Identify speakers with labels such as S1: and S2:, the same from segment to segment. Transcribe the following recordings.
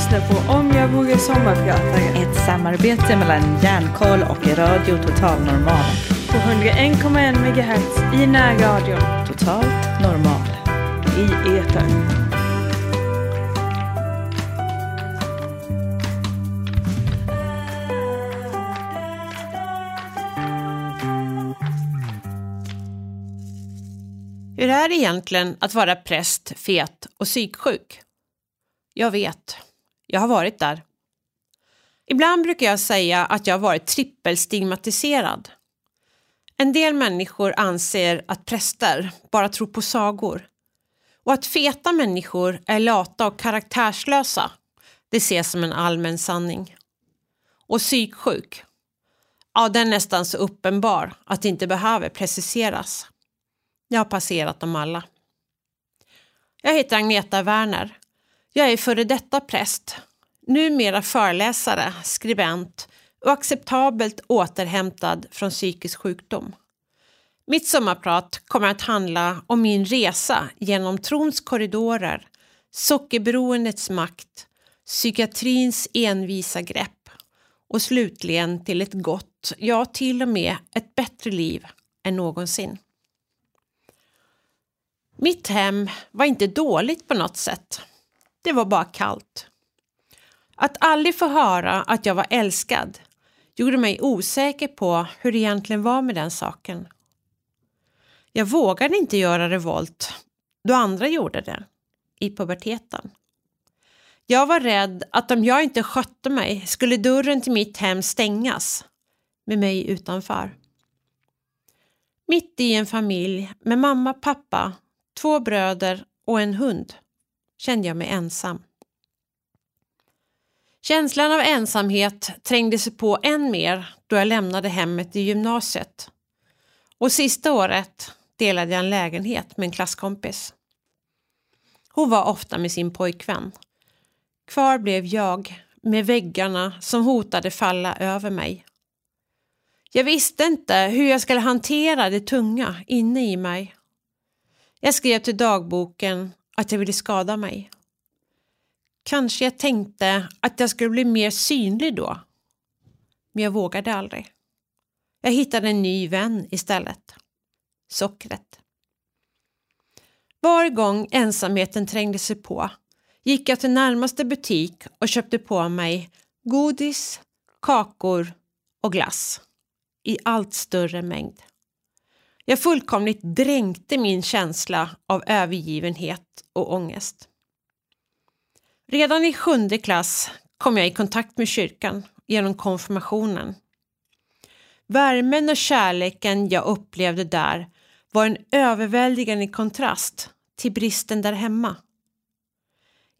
S1: lyssnar på Om jag vågar sommarprata
S2: Ett samarbete mellan Järnkoll och Radio Total Normal.
S1: på 101,1 MHz i närradion
S2: Totalt normal.
S1: i etern.
S3: Hur är det egentligen att vara präst, fet och psyksjuk? Jag vet. Jag har varit där. Ibland brukar jag säga att jag har varit trippelstigmatiserad. En del människor anser att präster bara tror på sagor och att feta människor är lata och karaktärslösa. Det ses som en allmän sanning. Och psyksjuk? Ja, den är nästan så uppenbar att det inte behöver preciseras. Jag har passerat dem alla. Jag heter Agneta Werner. Jag är före detta präst, numera föreläsare, skribent och acceptabelt återhämtad från psykisk sjukdom. Mitt sommarprat kommer att handla om min resa genom trons korridorer, sockerberoendets makt, psykiatrins envisa grepp och slutligen till ett gott, ja till och med ett bättre liv än någonsin. Mitt hem var inte dåligt på något sätt. Det var bara kallt. Att aldrig få höra att jag var älskad gjorde mig osäker på hur det egentligen var med den saken. Jag vågade inte göra revolt då andra gjorde det, i puberteten. Jag var rädd att om jag inte skötte mig skulle dörren till mitt hem stängas, med mig utanför. Mitt i en familj med mamma, pappa, två bröder och en hund kände jag mig ensam. Känslan av ensamhet trängde sig på än mer då jag lämnade hemmet i gymnasiet. Och sista året delade jag en lägenhet med en klasskompis. Hon var ofta med sin pojkvän. Kvar blev jag med väggarna som hotade falla över mig. Jag visste inte hur jag skulle hantera det tunga inne i mig. Jag skrev till dagboken att jag ville skada mig. Kanske jag tänkte att jag skulle bli mer synlig då. Men jag vågade aldrig. Jag hittade en ny vän istället. Sockret. Var gång ensamheten trängde sig på gick jag till närmaste butik och köpte på mig godis, kakor och glass i allt större mängd. Jag fullkomligt dränkte min känsla av övergivenhet och ångest. Redan i sjunde klass kom jag i kontakt med kyrkan genom konfirmationen. Värmen och kärleken jag upplevde där var en överväldigande kontrast till bristen där hemma.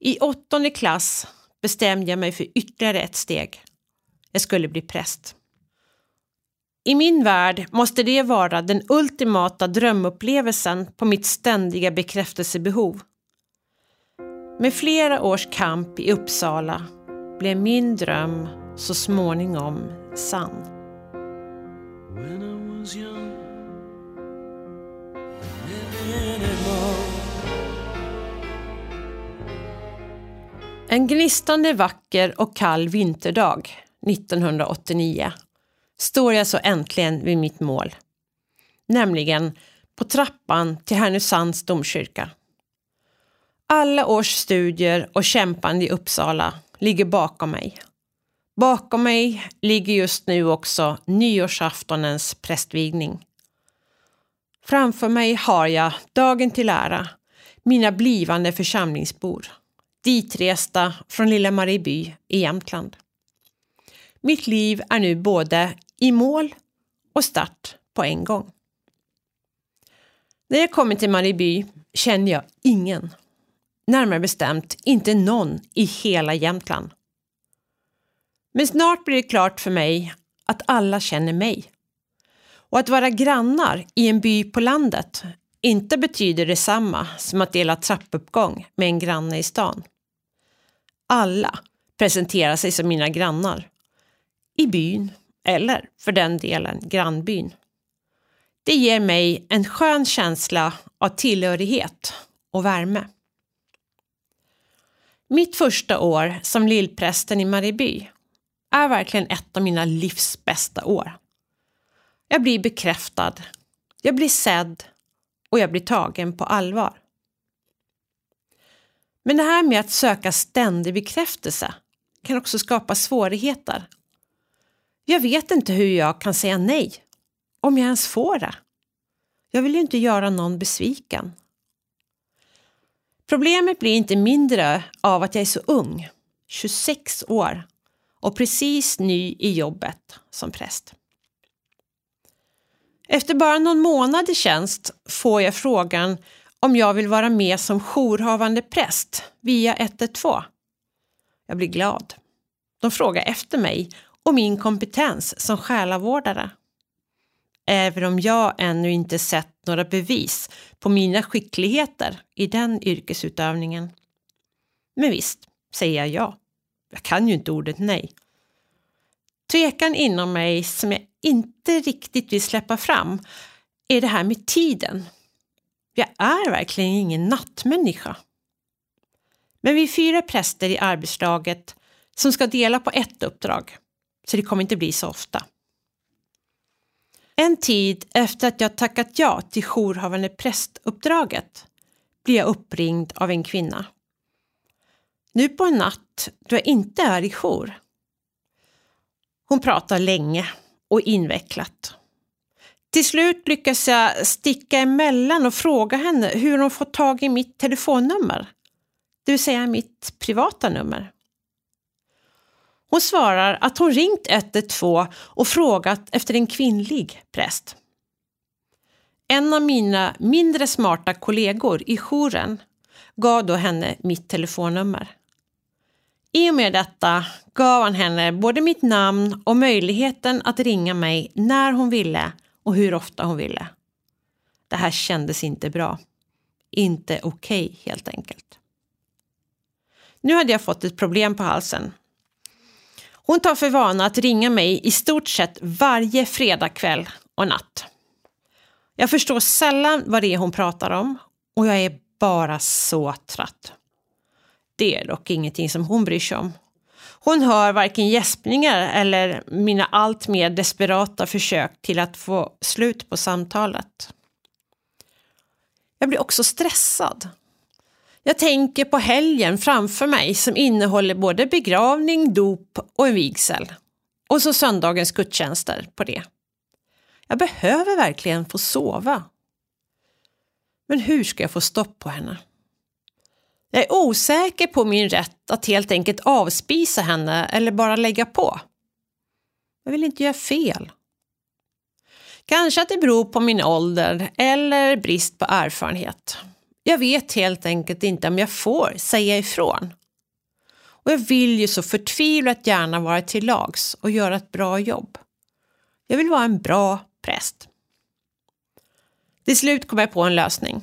S3: I åttonde klass bestämde jag mig för ytterligare ett steg. Jag skulle bli präst. I min värld måste det vara den ultimata drömupplevelsen på mitt ständiga bekräftelsebehov. Med flera års kamp i Uppsala blev min dröm så småningom sann. En gnistande vacker och kall vinterdag 1989 står jag så äntligen vid mitt mål. Nämligen på trappan till Härnösands domkyrka. Alla års studier och kämpande i Uppsala ligger bakom mig. Bakom mig ligger just nu också nyårsaftonens prästvigning. Framför mig har jag, dagen till ära, mina blivande församlingsbor, ditresta från lilla Marieby i Jämtland. Mitt liv är nu både i mål och start på en gång. När jag kommer till Marieby känner jag ingen, närmare bestämt inte någon i hela Jämtland. Men snart blir det klart för mig att alla känner mig. Och att vara grannar i en by på landet inte betyder detsamma som att dela trappuppgång med en granne i stan. Alla presenterar sig som mina grannar. I byn, eller för den delen grannbyn. Det ger mig en skön känsla av tillhörighet och värme. Mitt första år som lillprästen i Marieby är verkligen ett av mina livs bästa år. Jag blir bekräftad, jag blir sedd och jag blir tagen på allvar. Men det här med att söka ständig bekräftelse kan också skapa svårigheter. Jag vet inte hur jag kan säga nej, om jag ens får det. Jag vill ju inte göra någon besviken. Problemet blir inte mindre av att jag är så ung, 26 år och precis ny i jobbet som präst. Efter bara någon månad i tjänst får jag frågan om jag vill vara med som jourhavande präst via 112. Jag blir glad. De frågar efter mig och min kompetens som själavårdare. Även om jag ännu inte sett några bevis på mina skickligheter i den yrkesutövningen. Men visst, säger jag ja. Jag kan ju inte ordet nej. Tvekan inom mig som jag inte riktigt vill släppa fram är det här med tiden. Jag är verkligen ingen nattmänniska. Men vi är fyra präster i arbetslaget som ska dela på ett uppdrag, så det kommer inte bli så ofta. En tid efter att jag tackat ja till jourhavande prästuppdraget blir jag uppringd av en kvinna. Nu på en natt då jag inte är i jour. Hon pratar länge och invecklat. Till slut lyckas jag sticka emellan och fråga henne hur hon fått tag i mitt telefonnummer. Det vill säga mitt privata nummer. Hon svarar att hon ringt 112 och frågat efter en kvinnlig präst. En av mina mindre smarta kollegor i jouren gav då henne mitt telefonnummer. I och med detta gav han henne både mitt namn och möjligheten att ringa mig när hon ville och hur ofta hon ville. Det här kändes inte bra. Inte okej okay, helt enkelt. Nu hade jag fått ett problem på halsen. Hon tar för vana att ringa mig i stort sett varje fredagkväll och natt. Jag förstår sällan vad det är hon pratar om och jag är bara så trött. Det är dock ingenting som hon bryr sig om. Hon hör varken gäspningar eller mina allt mer desperata försök till att få slut på samtalet. Jag blir också stressad. Jag tänker på helgen framför mig som innehåller både begravning, dop och en vigsel. Och så söndagens gudstjänster på det. Jag behöver verkligen få sova. Men hur ska jag få stopp på henne? Jag är osäker på min rätt att helt enkelt avspisa henne eller bara lägga på. Jag vill inte göra fel. Kanske att det beror på min ålder eller brist på erfarenhet. Jag vet helt enkelt inte om jag får säga ifrån. Och jag vill ju så förtvivlat gärna vara till lags och göra ett bra jobb. Jag vill vara en bra präst. Till slut kom jag på en lösning.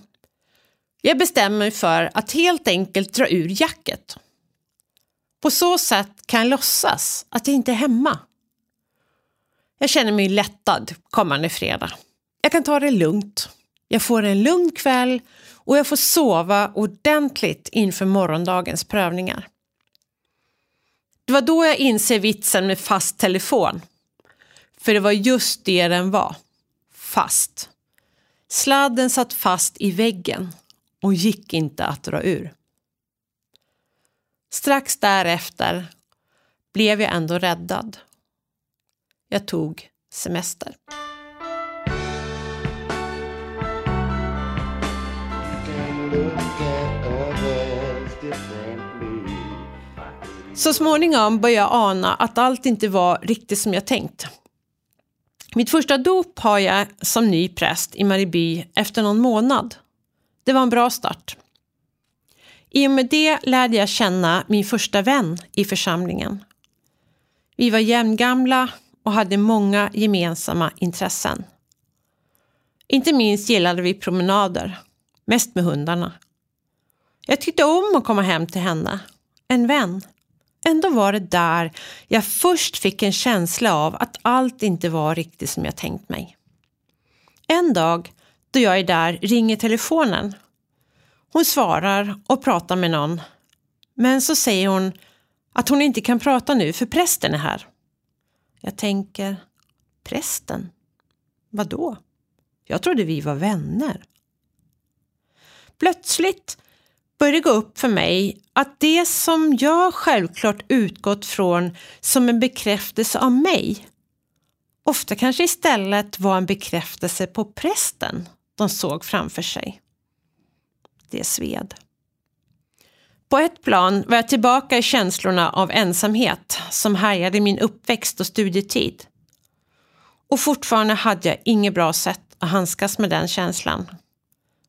S3: Jag bestämmer mig för att helt enkelt dra ur jacket. På så sätt kan jag låtsas att jag inte är hemma. Jag känner mig lättad kommande fredag. Jag kan ta det lugnt. Jag får en lugn kväll och jag får sova ordentligt inför morgondagens prövningar. Det var då jag inser vitsen med fast telefon. För det var just det den var. Fast. Sladden satt fast i väggen och gick inte att dra ur. Strax därefter blev jag ändå räddad. Jag tog semester. Så småningom började jag ana att allt inte var riktigt som jag tänkt. Mitt första dop har jag som ny präst i Marieby efter någon månad. Det var en bra start. I och med det lärde jag känna min första vän i församlingen. Vi var jämngamla och hade många gemensamma intressen. Inte minst gillade vi promenader, mest med hundarna. Jag tyckte om att komma hem till henne, en vän. Ändå var det där jag först fick en känsla av att allt inte var riktigt som jag tänkt mig. En dag då jag är där ringer telefonen. Hon svarar och pratar med någon. Men så säger hon att hon inte kan prata nu för prästen är här. Jag tänker, prästen? Vadå? Jag trodde vi var vänner. Plötsligt började det gå upp för mig att det som jag självklart utgått från som en bekräftelse av mig ofta kanske istället var en bekräftelse på prästen de såg framför sig. Det sved. På ett plan var jag tillbaka i känslorna av ensamhet som härjade min uppväxt och studietid. Och fortfarande hade jag inget bra sätt att handskas med den känslan.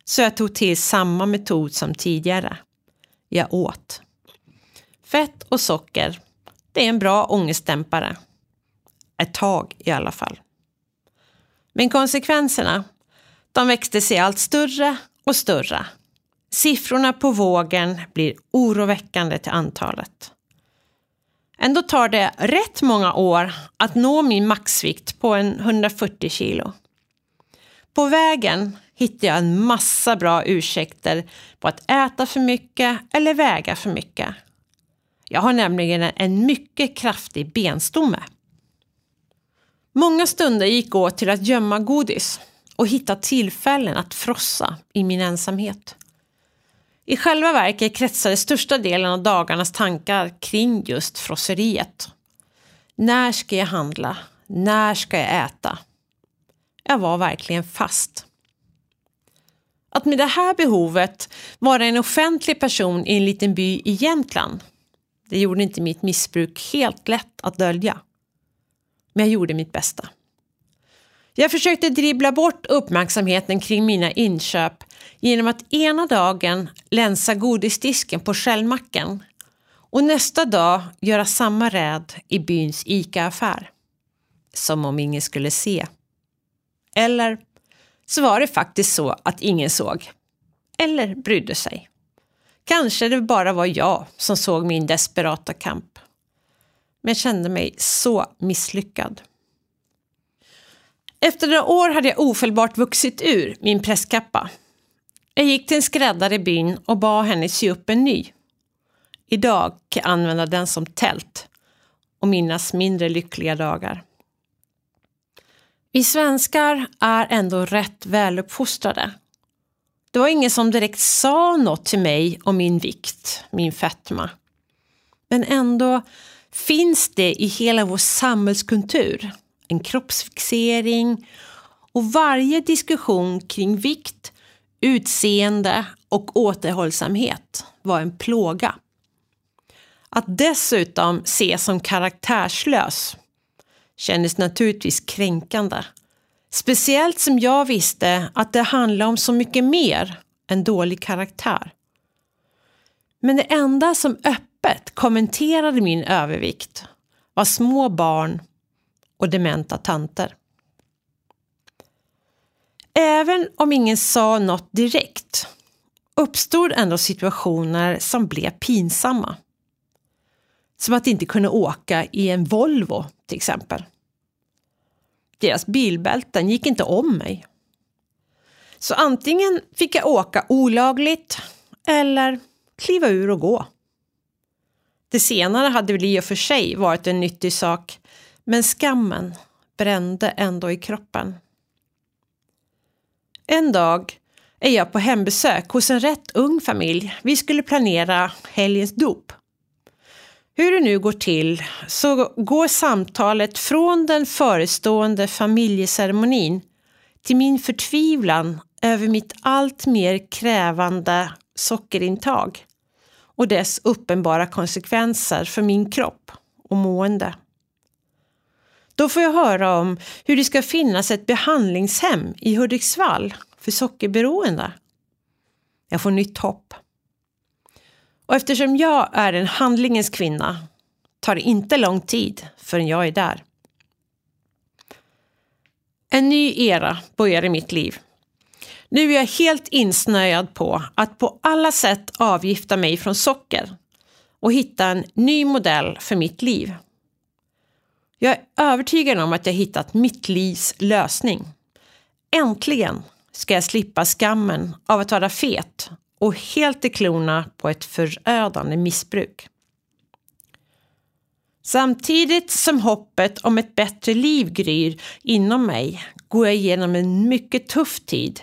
S3: Så jag tog till samma metod som tidigare. Jag åt. Fett och socker, det är en bra ångestdämpare. Ett tag i alla fall. Men konsekvenserna, de växte sig allt större och större. Siffrorna på vågen blir oroväckande till antalet. Ändå tar det rätt många år att nå min maxvikt på en 140 kilo. På vägen hittar jag en massa bra ursäkter på att äta för mycket eller väga för mycket. Jag har nämligen en mycket kraftig benstomme. Många stunder gick åt till att gömma godis och hitta tillfällen att frossa i min ensamhet. I själva verket kretsade största delen av dagarnas tankar kring just frosseriet. När ska jag handla? När ska jag äta? Jag var verkligen fast. Att med det här behovet vara en offentlig person i en liten by i Jämtland, det gjorde inte mitt missbruk helt lätt att dölja. Men jag gjorde mitt bästa. Jag försökte dribbla bort uppmärksamheten kring mina inköp genom att ena dagen länsa godisdisken på Shellmacken och nästa dag göra samma räd i byns ICA-affär. Som om ingen skulle se. Eller så var det faktiskt så att ingen såg. Eller brydde sig. Kanske det bara var jag som såg min desperata kamp. Men jag kände mig så misslyckad. Efter några år hade jag ofelbart vuxit ur min presskappa. Jag gick till en skräddare i byn och bad henne sy upp en ny. Idag kan jag använda den som tält och minnas mindre lyckliga dagar. Vi svenskar är ändå rätt väluppfostrade. Det var ingen som direkt sa något till mig om min vikt, min fetma. Men ändå finns det i hela vår samhällskultur en kroppsfixering och varje diskussion kring vikt, utseende och återhållsamhet var en plåga. Att dessutom ses som karaktärslös kändes naturligtvis kränkande. Speciellt som jag visste att det handlade om så mycket mer än dålig karaktär. Men det enda som öppet kommenterade min övervikt var små barn och dementa tanter. Även om ingen sa något direkt uppstod ändå situationer som blev pinsamma. Som att inte kunna åka i en Volvo till exempel. Deras bilbälten gick inte om mig. Så antingen fick jag åka olagligt eller kliva ur och gå. Det senare hade väl i och för sig varit en nyttig sak men skammen brände ändå i kroppen. En dag är jag på hembesök hos en rätt ung familj. Vi skulle planera helgens dop. Hur det nu går till så går samtalet från den förestående familjeceremonin till min förtvivlan över mitt allt mer krävande sockerintag och dess uppenbara konsekvenser för min kropp och mående. Då får jag höra om hur det ska finnas ett behandlingshem i Hudiksvall för sockerberoende. Jag får nytt hopp. Och eftersom jag är en handlingens kvinna tar det inte lång tid förrän jag är där. En ny era börjar i mitt liv. Nu är jag helt insnöad på att på alla sätt avgifta mig från socker och hitta en ny modell för mitt liv. Jag är övertygad om att jag hittat mitt livs lösning. Äntligen ska jag slippa skammen av att vara fet och helt i klorna på ett förödande missbruk. Samtidigt som hoppet om ett bättre liv gryr inom mig går jag igenom en mycket tuff tid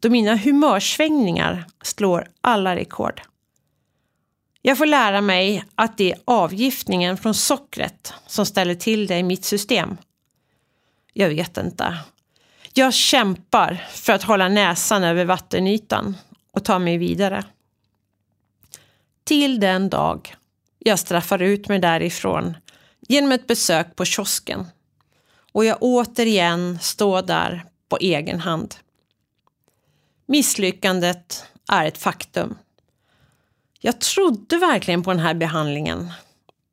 S3: då mina humörsvängningar slår alla rekord. Jag får lära mig att det är avgiftningen från sockret som ställer till det i mitt system. Jag vet inte. Jag kämpar för att hålla näsan över vattenytan och ta mig vidare. Till den dag jag straffar ut mig därifrån genom ett besök på kiosken och jag återigen står där på egen hand. Misslyckandet är ett faktum. Jag trodde verkligen på den här behandlingen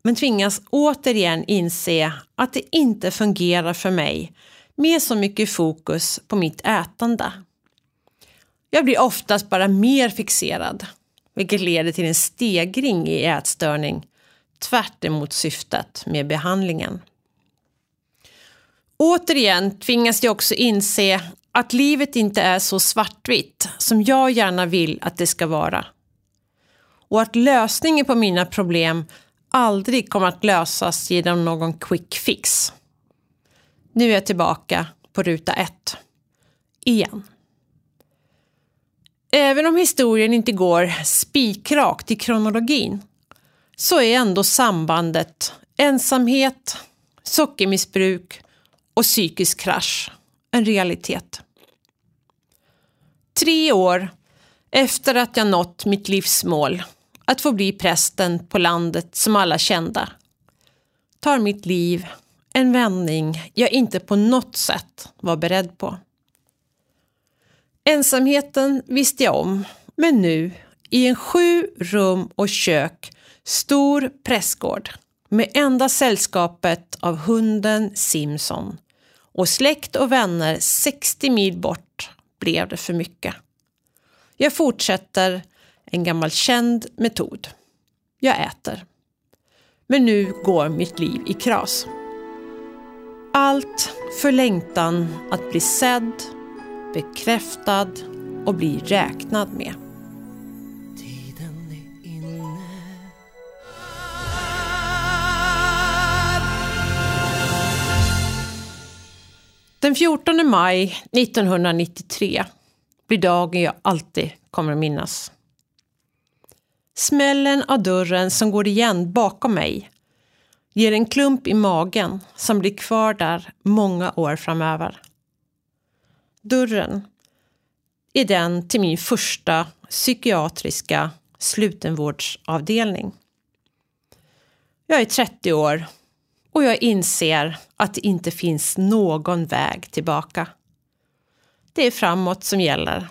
S3: men tvingas återigen inse att det inte fungerar för mig med så mycket fokus på mitt ätande. Jag blir oftast bara mer fixerad, vilket leder till en stegring i ätstörning tvärt emot syftet med behandlingen. Återigen tvingas jag också inse att livet inte är så svartvitt som jag gärna vill att det ska vara. Och att lösningen på mina problem aldrig kommer att lösas genom någon quick fix. Nu är jag tillbaka på ruta ett. Igen. Även om historien inte går spikrakt i kronologin så är ändå sambandet ensamhet, sockermissbruk och psykisk krasch en realitet. Tre år efter att jag nått mitt livsmål, att få bli prästen på landet som alla kända, tar mitt liv en vändning jag inte på något sätt var beredd på. Ensamheten visste jag om, men nu i en sju rum och kök stor pressgård med enda sällskapet av hunden Simson och släkt och vänner 60 mil bort blev det för mycket. Jag fortsätter en gammal känd metod. Jag äter. Men nu går mitt liv i kras. Allt för längtan att bli sedd, bekräftad och bli räknad med. Den 14 maj 1993 blir dagen jag alltid kommer att minnas. Smällen av dörren som går igen bakom mig ger en klump i magen som blir kvar där många år framöver. Dörren är den till min första psykiatriska slutenvårdsavdelning. Jag är 30 år och jag inser att det inte finns någon väg tillbaka. Det är framåt som gäller.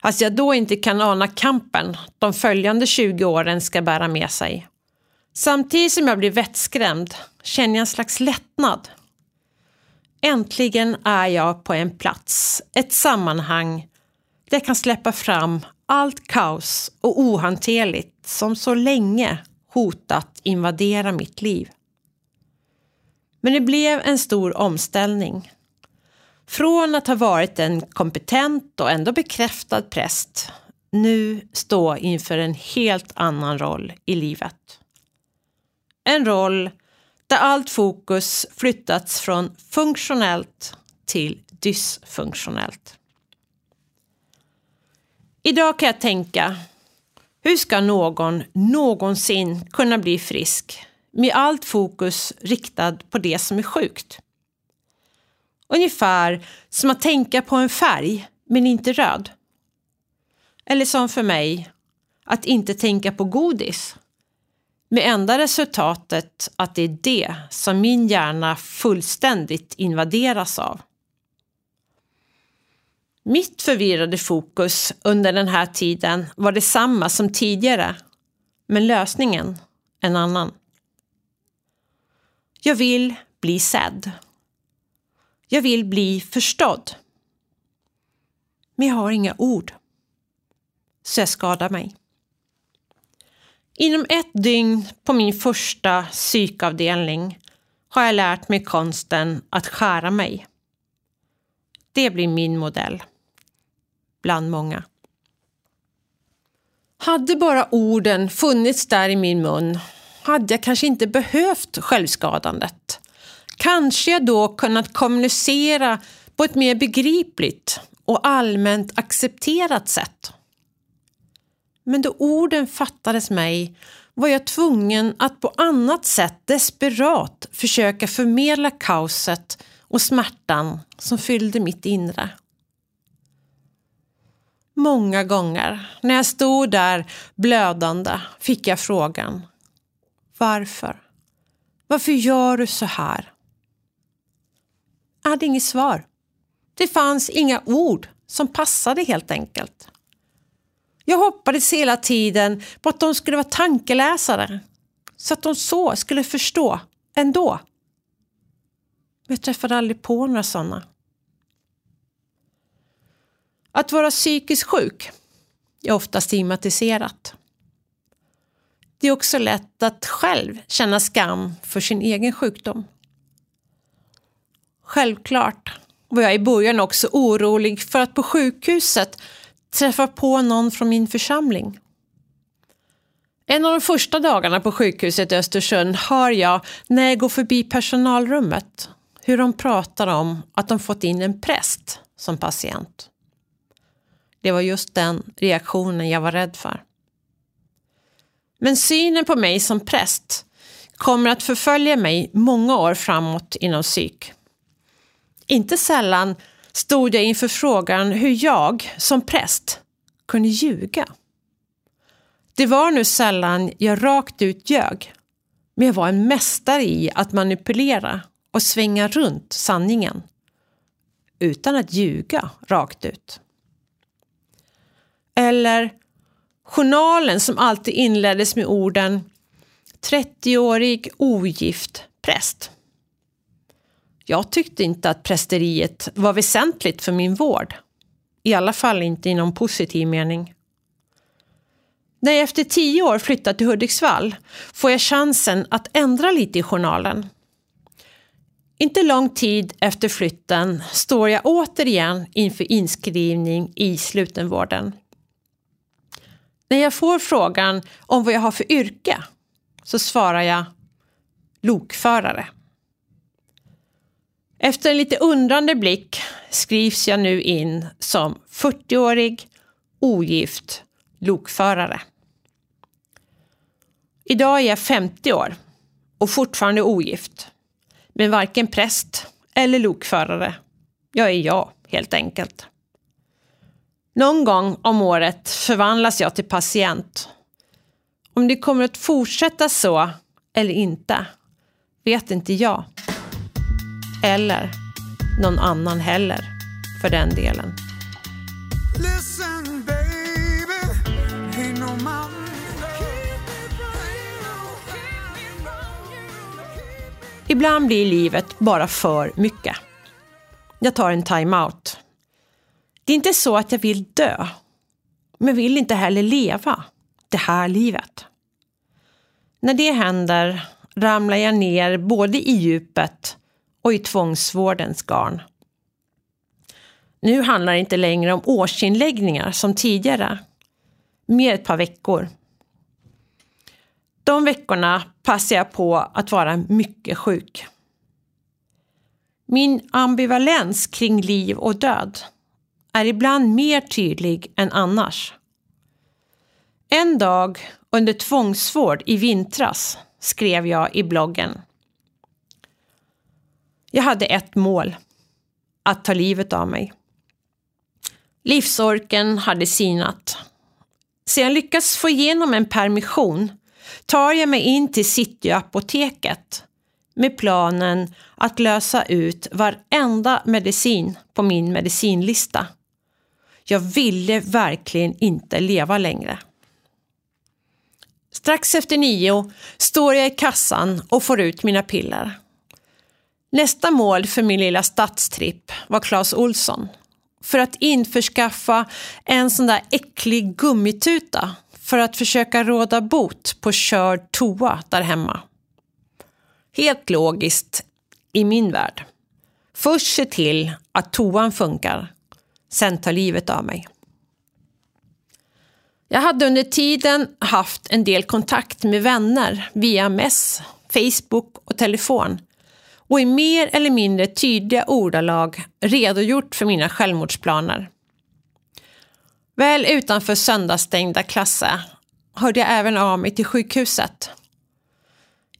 S3: Att jag då inte kan ana kampen de följande 20 åren ska bära med sig. Samtidigt som jag blir vettskrämd känner jag en slags lättnad. Äntligen är jag på en plats, ett sammanhang där jag kan släppa fram allt kaos och ohanterligt som så länge hotat invadera mitt liv. Men det blev en stor omställning. Från att ha varit en kompetent och ändå bekräftad präst nu stå inför en helt annan roll i livet. En roll där allt fokus flyttats från funktionellt till dysfunktionellt. Idag kan jag tänka, hur ska någon någonsin kunna bli frisk med allt fokus riktad på det som är sjukt? Ungefär som att tänka på en färg men inte röd. Eller som för mig, att inte tänka på godis. Med enda resultatet att det är det som min hjärna fullständigt invaderas av. Mitt förvirrade fokus under den här tiden var detsamma som tidigare, men lösningen en annan. Jag vill bli sedd. Jag vill bli förstådd. Men jag har inga ord. Så jag skadar mig. Inom ett dygn på min första psykavdelning har jag lärt mig konsten att skära mig. Det blir min modell. Bland många. Hade bara orden funnits där i min mun hade jag kanske inte behövt självskadandet. Kanske jag då kunnat kommunicera på ett mer begripligt och allmänt accepterat sätt. Men då orden fattades mig var jag tvungen att på annat sätt desperat försöka förmedla kaoset och smärtan som fyllde mitt inre. Många gånger när jag stod där blödande fick jag frågan Varför? Varför gör du så här? Jag hade inget svar. Det fanns inga ord som passade helt enkelt. Jag hoppades hela tiden på att de skulle vara tankeläsare så att de så skulle förstå ändå. Men jag träffade aldrig på några sådana. Att vara psykiskt sjuk är ofta stigmatiserat. Det är också lätt att själv känna skam för sin egen sjukdom. Självklart var jag i början också orolig för att på sjukhuset träffa på någon från min församling. En av de första dagarna på sjukhuset i Östersund hör jag när jag går förbi personalrummet hur de pratar om att de fått in en präst som patient. Det var just den reaktionen jag var rädd för. Men synen på mig som präst kommer att förfölja mig många år framåt inom psyk. Inte sällan stod jag inför frågan hur jag som präst kunde ljuga. Det var nu sällan jag rakt ut ljög, men jag var en mästare i att manipulera och svänga runt sanningen utan att ljuga rakt ut. Eller journalen som alltid inleddes med orden 30-årig ogift präst. Jag tyckte inte att prästeriet var väsentligt för min vård. I alla fall inte i någon positiv mening. När jag efter tio år flyttar till Hudiksvall får jag chansen att ändra lite i journalen. Inte lång tid efter flytten står jag återigen inför inskrivning i slutenvården. När jag får frågan om vad jag har för yrke så svarar jag lokförare. Efter en lite undrande blick skrivs jag nu in som 40-årig ogift lokförare. Idag är jag 50 år och fortfarande ogift. Men varken präst eller lokförare. Jag är jag, helt enkelt. Någon gång om året förvandlas jag till patient. Om det kommer att fortsätta så eller inte vet inte jag. Eller någon annan heller, för den delen. Ibland blir livet bara för mycket. Jag tar en time-out. Det är inte så att jag vill dö, men vill inte heller leva det här livet. När det händer ramlar jag ner både i djupet och i tvångsvårdens garn. Nu handlar det inte längre om årsinläggningar som tidigare. Mer ett par veckor. De veckorna passar jag på att vara mycket sjuk. Min ambivalens kring liv och död är ibland mer tydlig än annars. En dag under tvångsvård i vintras skrev jag i bloggen. Jag hade ett mål. Att ta livet av mig. Livsorken hade sinat. Sedan jag lyckats få igenom en permission tar jag mig in till Cityapoteket med planen att lösa ut varenda medicin på min medicinlista. Jag ville verkligen inte leva längre. Strax efter nio står jag i kassan och får ut mina piller. Nästa mål för min lilla stadstripp var Clas Olsson. För att införskaffa en sån där äcklig gummituta för att försöka råda bot på körd toa där hemma. Helt logiskt i min värld. Först se till att toan funkar, sen ta livet av mig. Jag hade under tiden haft en del kontakt med vänner via mess, Facebook och telefon och i mer eller mindre tydliga ordalag redogjort för mina självmordsplaner. Väl utanför söndagsstängda klasser hörde jag även av mig till sjukhuset.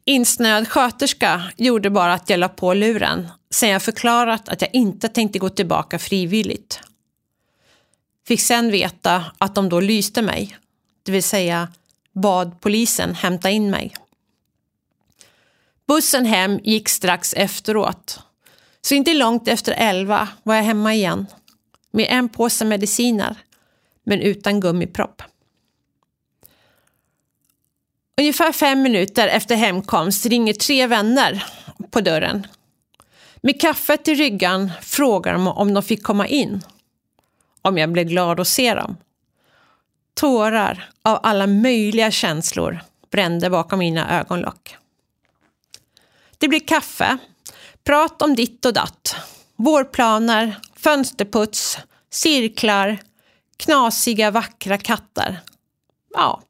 S3: Insnöad sköterska gjorde bara att jag la på luren sen jag förklarat att jag inte tänkte gå tillbaka frivilligt. Fick sen veta att de då lyste mig, det vill säga bad polisen hämta in mig. Bussen hem gick strax efteråt, så inte långt efter elva var jag hemma igen med en påse mediciner, men utan gummipropp. Ungefär fem minuter efter hemkomst ringer tre vänner på dörren. Med kaffet i ryggan frågar de om de fick komma in. Om jag blev glad att se dem. Tårar av alla möjliga känslor brände bakom mina ögonlock. Det blir kaffe, prat om ditt och datt, vårplaner, fönsterputs, cirklar, knasiga vackra katter. Ja,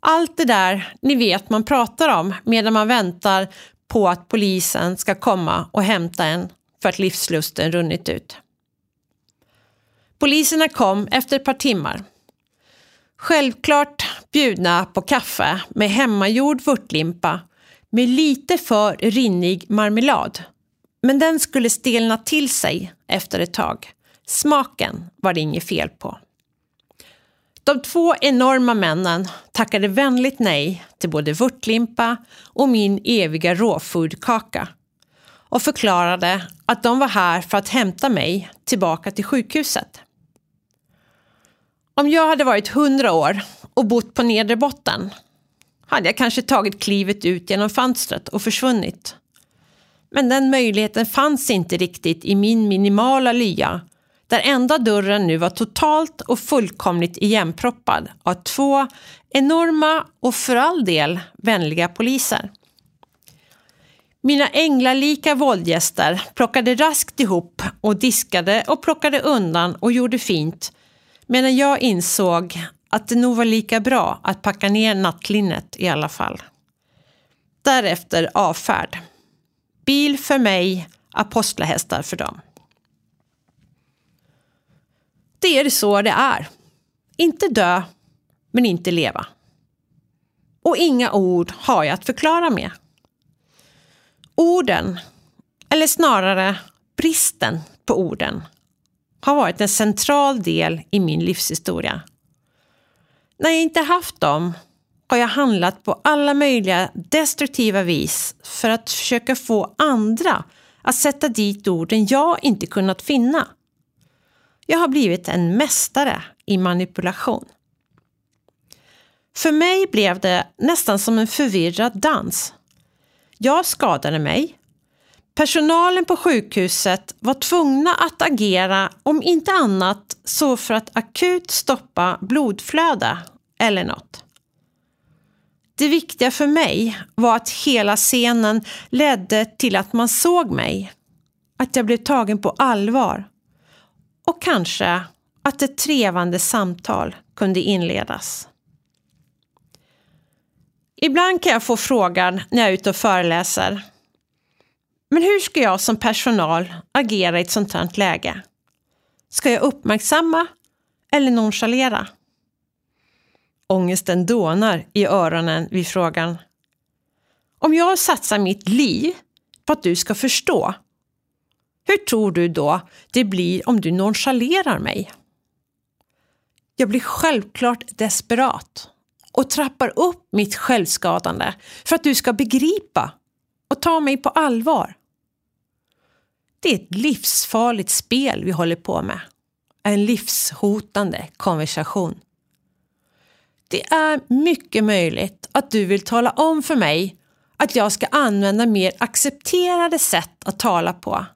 S3: allt det där ni vet man pratar om medan man väntar på att polisen ska komma och hämta en för att livslusten runnit ut. Poliserna kom efter ett par timmar. Självklart bjudna på kaffe med hemmagjord vörtlimpa med lite för rinnig marmelad. Men den skulle stelna till sig efter ett tag. Smaken var det inget fel på. De två enorma männen tackade vänligt nej till både vörtlimpa och min eviga råfodkaka och förklarade att de var här för att hämta mig tillbaka till sjukhuset. Om jag hade varit hundra år och bott på nedre botten hade jag kanske tagit klivet ut genom fönstret och försvunnit. Men den möjligheten fanns inte riktigt i min minimala lya där enda dörren nu var totalt och fullkomligt igenproppad av två enorma och för all del vänliga poliser. Mina änglalika våldgäster plockade raskt ihop och diskade och plockade undan och gjorde fint medan jag insåg att det nog var lika bra att packa ner nattlinnet i alla fall. Därefter avfärd. Bil för mig, apostlahästar för dem. Det är så det är. Inte dö, men inte leva. Och inga ord har jag att förklara med. Orden, eller snarare bristen på orden, har varit en central del i min livshistoria. När jag inte haft dem har jag handlat på alla möjliga destruktiva vis för att försöka få andra att sätta dit orden jag inte kunnat finna. Jag har blivit en mästare i manipulation. För mig blev det nästan som en förvirrad dans. Jag skadade mig. Personalen på sjukhuset var tvungna att agera om inte annat så för att akut stoppa blodflöde eller något. Det viktiga för mig var att hela scenen ledde till att man såg mig. Att jag blev tagen på allvar och kanske att ett trevande samtal kunde inledas. Ibland kan jag få frågan när jag är ute och föreläser. Men hur ska jag som personal agera i ett sånt här läge? Ska jag uppmärksamma eller nonchalera? Ångesten dånar i öronen vid frågan. Om jag satsar mitt liv på att du ska förstå hur tror du då det blir om du nonchalerar mig? Jag blir självklart desperat och trappar upp mitt självskadande för att du ska begripa och ta mig på allvar. Det är ett livsfarligt spel vi håller på med. En livshotande konversation. Det är mycket möjligt att du vill tala om för mig att jag ska använda mer accepterade sätt att tala på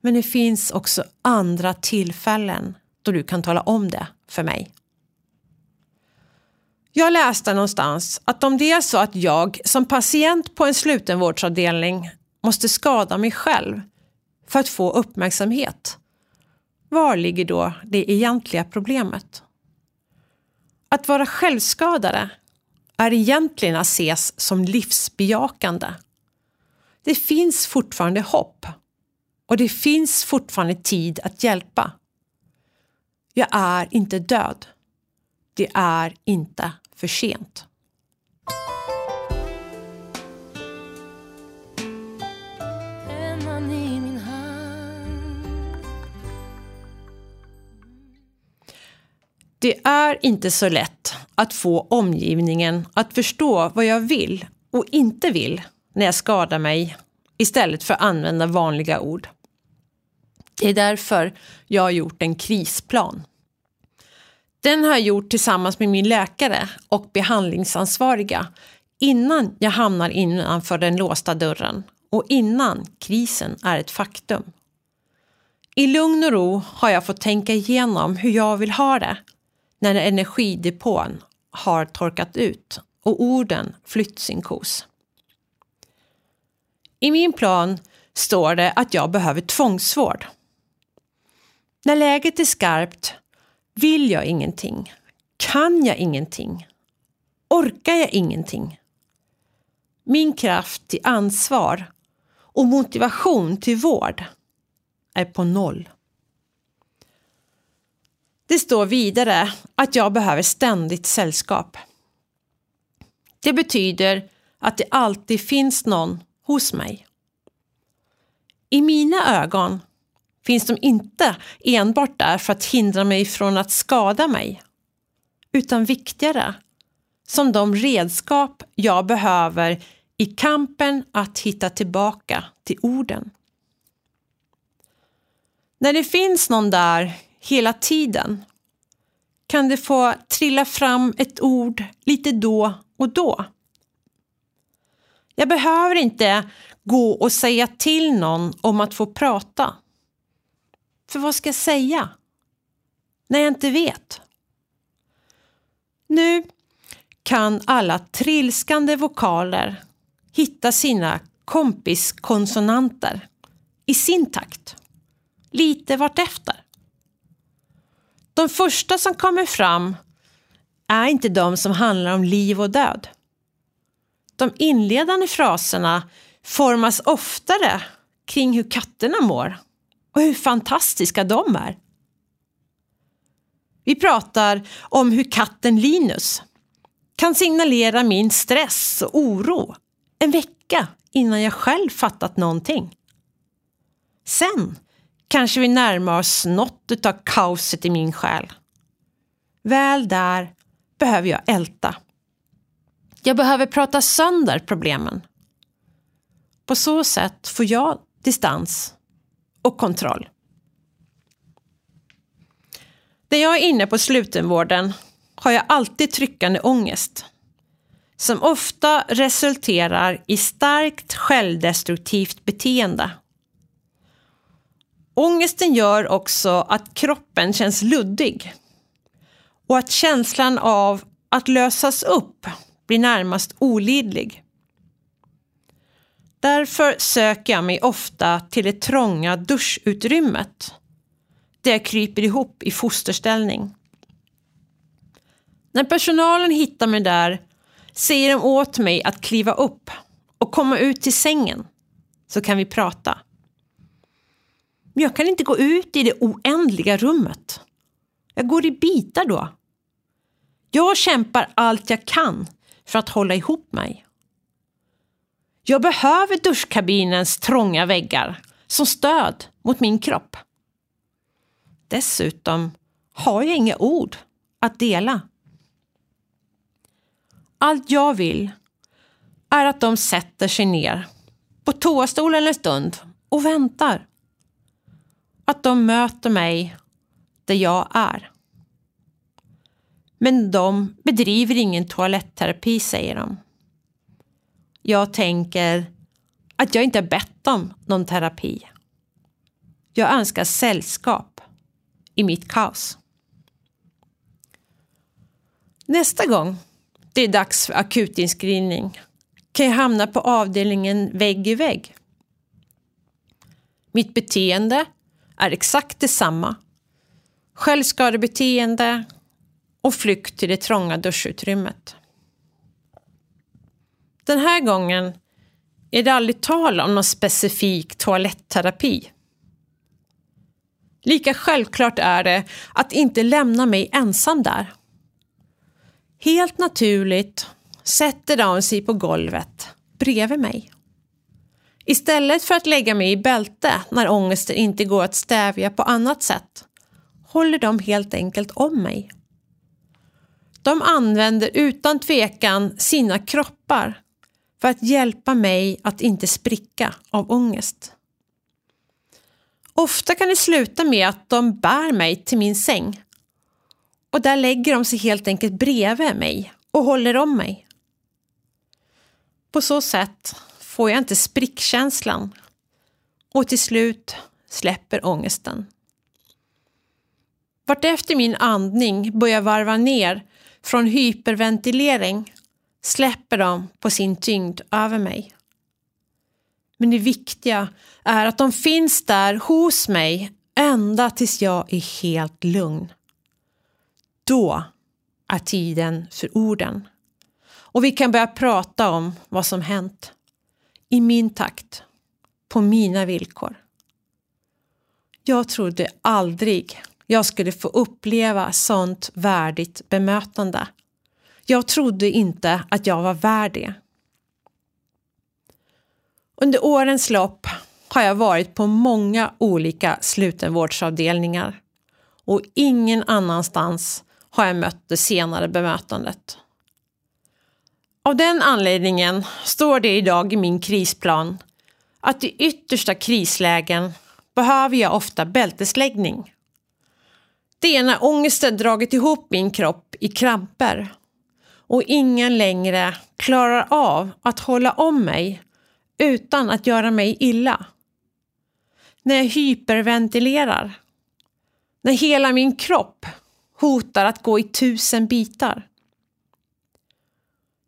S3: men det finns också andra tillfällen då du kan tala om det för mig. Jag läste någonstans att om det är så att jag som patient på en slutenvårdsavdelning måste skada mig själv för att få uppmärksamhet, var ligger då det egentliga problemet? Att vara självskadare är egentligen att ses som livsbejakande. Det finns fortfarande hopp och det finns fortfarande tid att hjälpa. Jag är inte död. Det är inte för sent. Det är inte så lätt att få omgivningen att förstå vad jag vill och inte vill när jag skadar mig istället för att använda vanliga ord. Det är därför jag har gjort en krisplan. Den har jag gjort tillsammans med min läkare och behandlingsansvariga innan jag hamnar innanför den låsta dörren och innan krisen är ett faktum. I lugn och ro har jag fått tänka igenom hur jag vill ha det när energidepån har torkat ut och orden flytt sin kos. I min plan står det att jag behöver tvångsvård. När läget är skarpt vill jag ingenting, kan jag ingenting, orkar jag ingenting. Min kraft till ansvar och motivation till vård är på noll. Det står vidare att jag behöver ständigt sällskap. Det betyder att det alltid finns någon hos mig. I mina ögon finns de inte enbart där för att hindra mig från att skada mig, utan viktigare som de redskap jag behöver i kampen att hitta tillbaka till orden. När det finns någon där hela tiden kan det få trilla fram ett ord lite då och då. Jag behöver inte gå och säga till någon om att få prata. För vad ska jag säga? När jag inte vet. Nu kan alla trilskande vokaler hitta sina kompiskonsonanter i sin takt. Lite vartefter. De första som kommer fram är inte de som handlar om liv och död. De inledande fraserna formas oftare kring hur katterna mår och hur fantastiska de är. Vi pratar om hur katten Linus kan signalera min stress och oro en vecka innan jag själv fattat någonting. Sen kanske vi närmar oss något av kaoset i min själ. Väl där behöver jag älta. Jag behöver prata sönder problemen. På så sätt får jag distans och kontroll. När jag är inne på slutenvården har jag alltid tryckande ångest som ofta resulterar i starkt självdestruktivt beteende. Ångesten gör också att kroppen känns luddig och att känslan av att lösas upp blir närmast olidlig. Därför söker jag mig ofta till det trånga duschutrymmet där jag kryper ihop i fosterställning. När personalen hittar mig där säger de åt mig att kliva upp och komma ut till sängen så kan vi prata. Men jag kan inte gå ut i det oändliga rummet. Jag går i bitar då. Jag kämpar allt jag kan för att hålla ihop mig. Jag behöver duschkabinens trånga väggar som stöd mot min kropp. Dessutom har jag inga ord att dela. Allt jag vill är att de sätter sig ner på toastolen en stund och väntar. Att de möter mig där jag är. Men de bedriver ingen toaletterapi, säger de. Jag tänker att jag inte har bett om någon terapi. Jag önskar sällskap i mitt kaos. Nästa gång det är dags för akutinskrivning kan jag hamna på avdelningen vägg i vägg. Mitt beteende är exakt detsamma. Självskadebeteende, och flykt till det trånga duschutrymmet. Den här gången är det aldrig tal om någon specifik toalettterapi. Lika självklart är det att inte lämna mig ensam där. Helt naturligt sätter de sig på golvet bredvid mig. Istället för att lägga mig i bälte när ångesten inte går att stävja på annat sätt håller de helt enkelt om mig. De använder utan tvekan sina kroppar för att hjälpa mig att inte spricka av ångest. Ofta kan det sluta med att de bär mig till min säng och där lägger de sig helt enkelt bredvid mig och håller om mig. På så sätt får jag inte sprickkänslan och till slut släpper ångesten. Vartefter min andning börjar varva ner från hyperventilering släpper de på sin tyngd över mig. Men det viktiga är att de finns där hos mig ända tills jag är helt lugn. Då är tiden för orden. Och vi kan börja prata om vad som hänt. I min takt. På mina villkor. Jag trodde aldrig jag skulle få uppleva sånt värdigt bemötande. Jag trodde inte att jag var värd det. Under årens lopp har jag varit på många olika slutenvårdsavdelningar och ingen annanstans har jag mött det senare bemötandet. Av den anledningen står det idag i min krisplan att i yttersta krislägen behöver jag ofta bältesläggning. Det är när ångesten dragit ihop min kropp i kramper och ingen längre klarar av att hålla om mig utan att göra mig illa. När jag hyperventilerar. När hela min kropp hotar att gå i tusen bitar.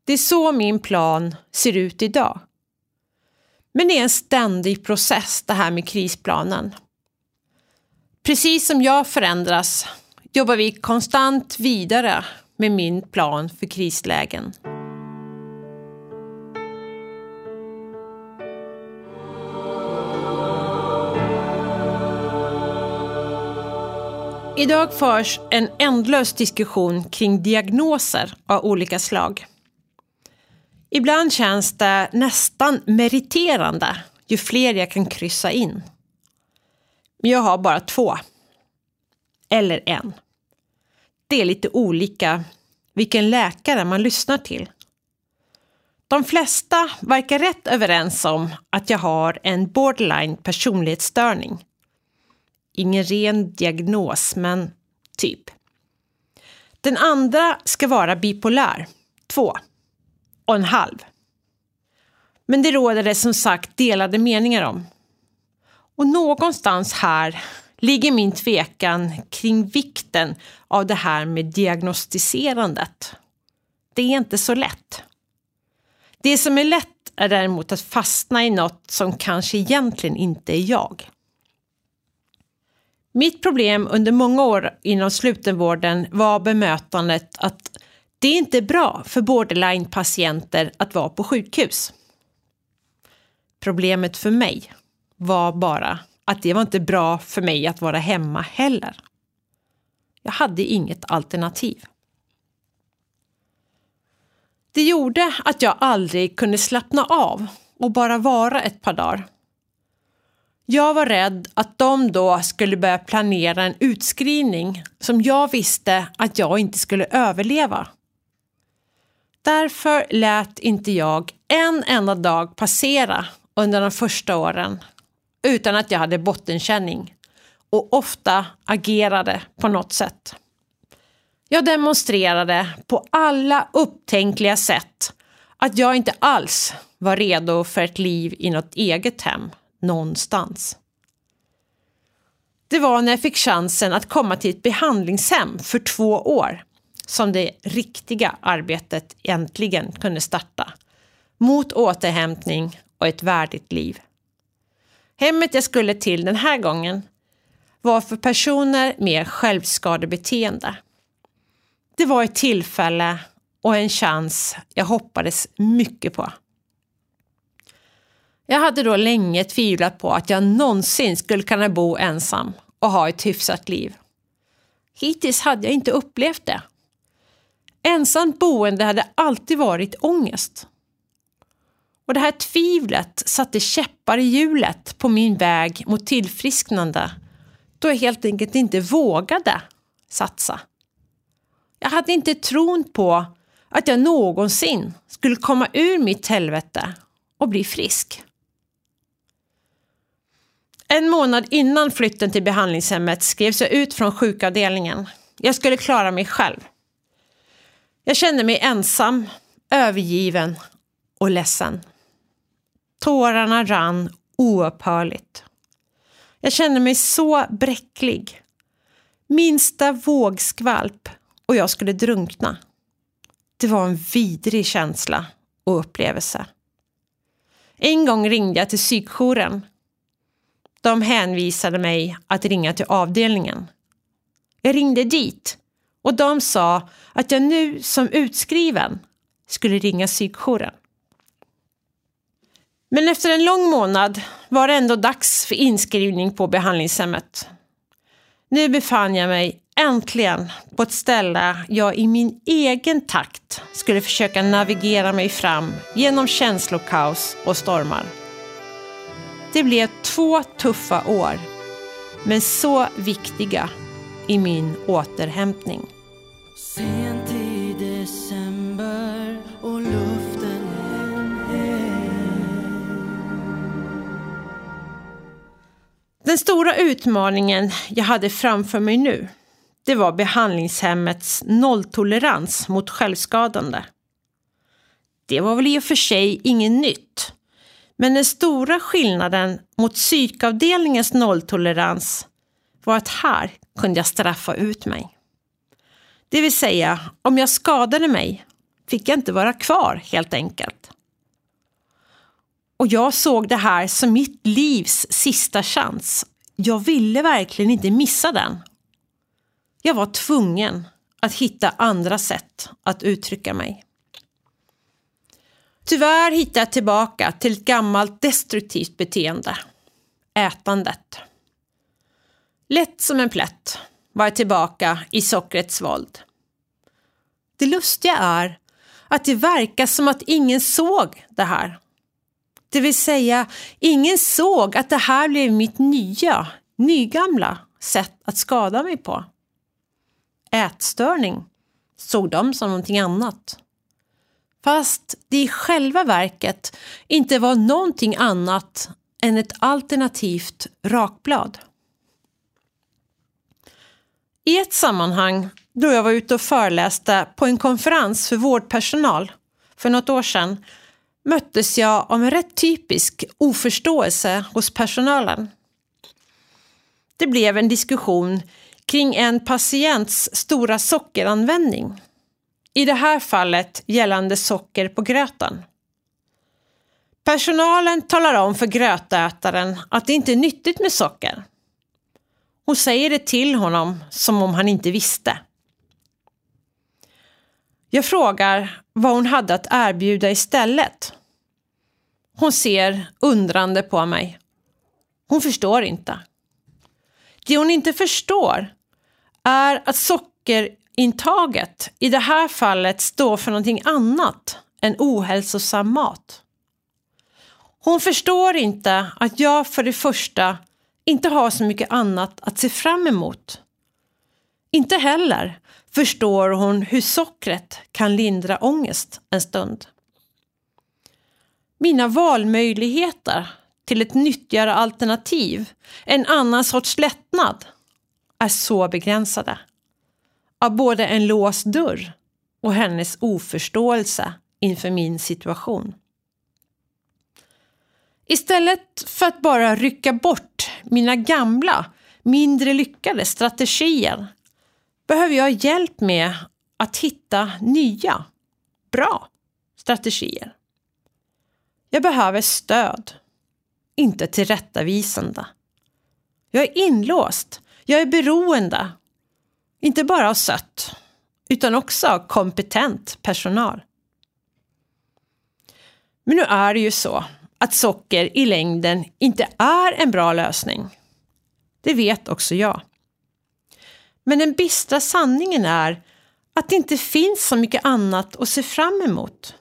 S3: Det är så min plan ser ut idag. Men det är en ständig process det här med krisplanen. Precis som jag förändras jobbar vi konstant vidare med min plan för krislägen. Idag förs en ändlös diskussion kring diagnoser av olika slag. Ibland känns det nästan meriterande ju fler jag kan kryssa in. Men jag har bara två. Eller en. Det är lite olika vilken läkare man lyssnar till. De flesta verkar rätt överens om att jag har en borderline personlighetsstörning. Ingen ren diagnos, men typ. Den andra ska vara bipolär, två och en halv. Men det råder det som sagt delade meningar om. Och någonstans här ligger min tvekan kring vikten av det här med diagnostiserandet. Det är inte så lätt. Det som är lätt är däremot att fastna i något som kanske egentligen inte är jag. Mitt problem under många år inom slutenvården var bemötandet att det är inte bra för borderline-patienter att vara på sjukhus. Problemet för mig var bara att det var inte bra för mig att vara hemma heller. Jag hade inget alternativ. Det gjorde att jag aldrig kunde slappna av och bara vara ett par dagar. Jag var rädd att de då skulle börja planera en utskrivning som jag visste att jag inte skulle överleva. Därför lät inte jag en enda dag passera under de första åren utan att jag hade bottenkänning och ofta agerade på något sätt. Jag demonstrerade på alla upptänkliga sätt att jag inte alls var redo för ett liv i något eget hem någonstans. Det var när jag fick chansen att komma till ett behandlingshem för två år som det riktiga arbetet äntligen kunde starta. Mot återhämtning och ett värdigt liv. Hemmet jag skulle till den här gången var för personer med självskadebeteende. Det var ett tillfälle och en chans jag hoppades mycket på. Jag hade då länge tvivlat på att jag någonsin skulle kunna bo ensam och ha ett hyfsat liv. Hittills hade jag inte upplevt det. Ensamt boende hade alltid varit ångest. Och det här tvivlet satte käppar i hjulet på min väg mot tillfrisknande då jag helt enkelt inte vågade satsa. Jag hade inte tron på att jag någonsin skulle komma ur mitt helvete och bli frisk. En månad innan flytten till behandlingshemmet skrevs jag ut från sjukavdelningen. Jag skulle klara mig själv. Jag kände mig ensam, övergiven och ledsen. Tårarna rann oupphörligt. Jag kände mig så bräcklig. Minsta vågskvalp och jag skulle drunkna. Det var en vidrig känsla och upplevelse. En gång ringde jag till psykjouren. De hänvisade mig att ringa till avdelningen. Jag ringde dit och de sa att jag nu som utskriven skulle ringa psykjouren. Men efter en lång månad var det ändå dags för inskrivning på behandlingshemmet. Nu befann jag mig äntligen på ett ställe jag i min egen takt skulle försöka navigera mig fram genom känslokaos och stormar. Det blev två tuffa år, men så viktiga i min återhämtning.
S4: Sent i december och luften.
S3: Den stora utmaningen jag hade framför mig nu, det var behandlingshemmets nolltolerans mot självskadande. Det var väl i och för sig inget nytt, men den stora skillnaden mot psykavdelningens nolltolerans var att här kunde jag straffa ut mig. Det vill säga, om jag skadade mig fick jag inte vara kvar helt enkelt. Och jag såg det här som mitt livs sista chans. Jag ville verkligen inte missa den. Jag var tvungen att hitta andra sätt att uttrycka mig. Tyvärr hittade jag tillbaka till ett gammalt destruktivt beteende. Ätandet. Lätt som en plätt var jag tillbaka i sockrets våld. Det lustiga är att det verkar som att ingen såg det här. Det vill säga, ingen såg att det här blev mitt nya, nygamla sätt att skada mig på. Ätstörning såg de som någonting annat. Fast det i själva verket inte var någonting annat än ett alternativt rakblad. I ett sammanhang då jag var ute och föreläste på en konferens för vårdpersonal för något år sedan möttes jag av en rätt typisk oförståelse hos personalen. Det blev en diskussion kring en patients stora sockeranvändning. I det här fallet gällande socker på gröten. Personalen talar om för grötätaren att det inte är nyttigt med socker. Hon säger det till honom som om han inte visste. Jag frågar vad hon hade att erbjuda istället. Hon ser undrande på mig. Hon förstår inte. Det hon inte förstår är att sockerintaget i det här fallet står för någonting annat än ohälsosam mat. Hon förstår inte att jag för det första inte har så mycket annat att se fram emot. Inte heller förstår hon hur sockret kan lindra ångest en stund. Mina valmöjligheter till ett nyttigare alternativ, en annan sorts lättnad, är så begränsade. Av både en låst dörr och hennes oförståelse inför min situation. Istället för att bara rycka bort mina gamla, mindre lyckade strategier behöver jag hjälp med att hitta nya, bra strategier. Jag behöver stöd, inte tillrättavisande. Jag är inlåst, jag är beroende. Inte bara av sött, utan också av kompetent personal. Men nu är det ju så att socker i längden inte är en bra lösning. Det vet också jag. Men den bistra sanningen är att det inte finns så mycket annat att se fram emot.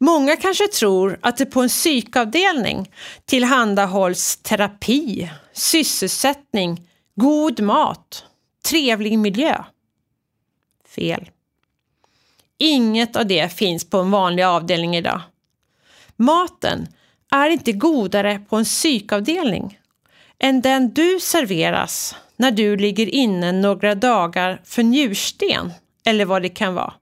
S3: Många kanske tror att det på en psykavdelning tillhandahålls terapi, sysselsättning, god mat, trevlig miljö. Fel. Inget av det finns på en vanlig avdelning idag. Maten är inte godare på en psykavdelning än den du serveras när du ligger inne några dagar för njursten eller vad det kan vara.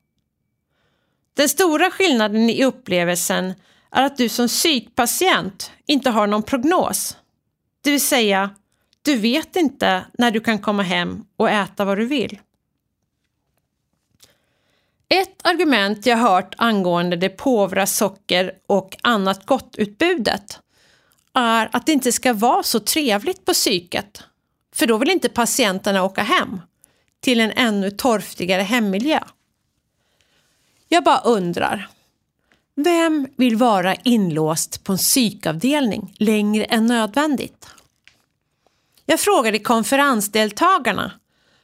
S3: Den stora skillnaden i upplevelsen är att du som psykpatient inte har någon prognos. Det vill säga, du vet inte när du kan komma hem och äta vad du vill. Ett argument jag hört angående det påvra socker och annat gott-utbudet är att det inte ska vara så trevligt på psyket. För då vill inte patienterna åka hem till en ännu torftigare hemmiljö. Jag bara undrar. Vem vill vara inlåst på en psykavdelning längre än nödvändigt? Jag frågade konferensdeltagarna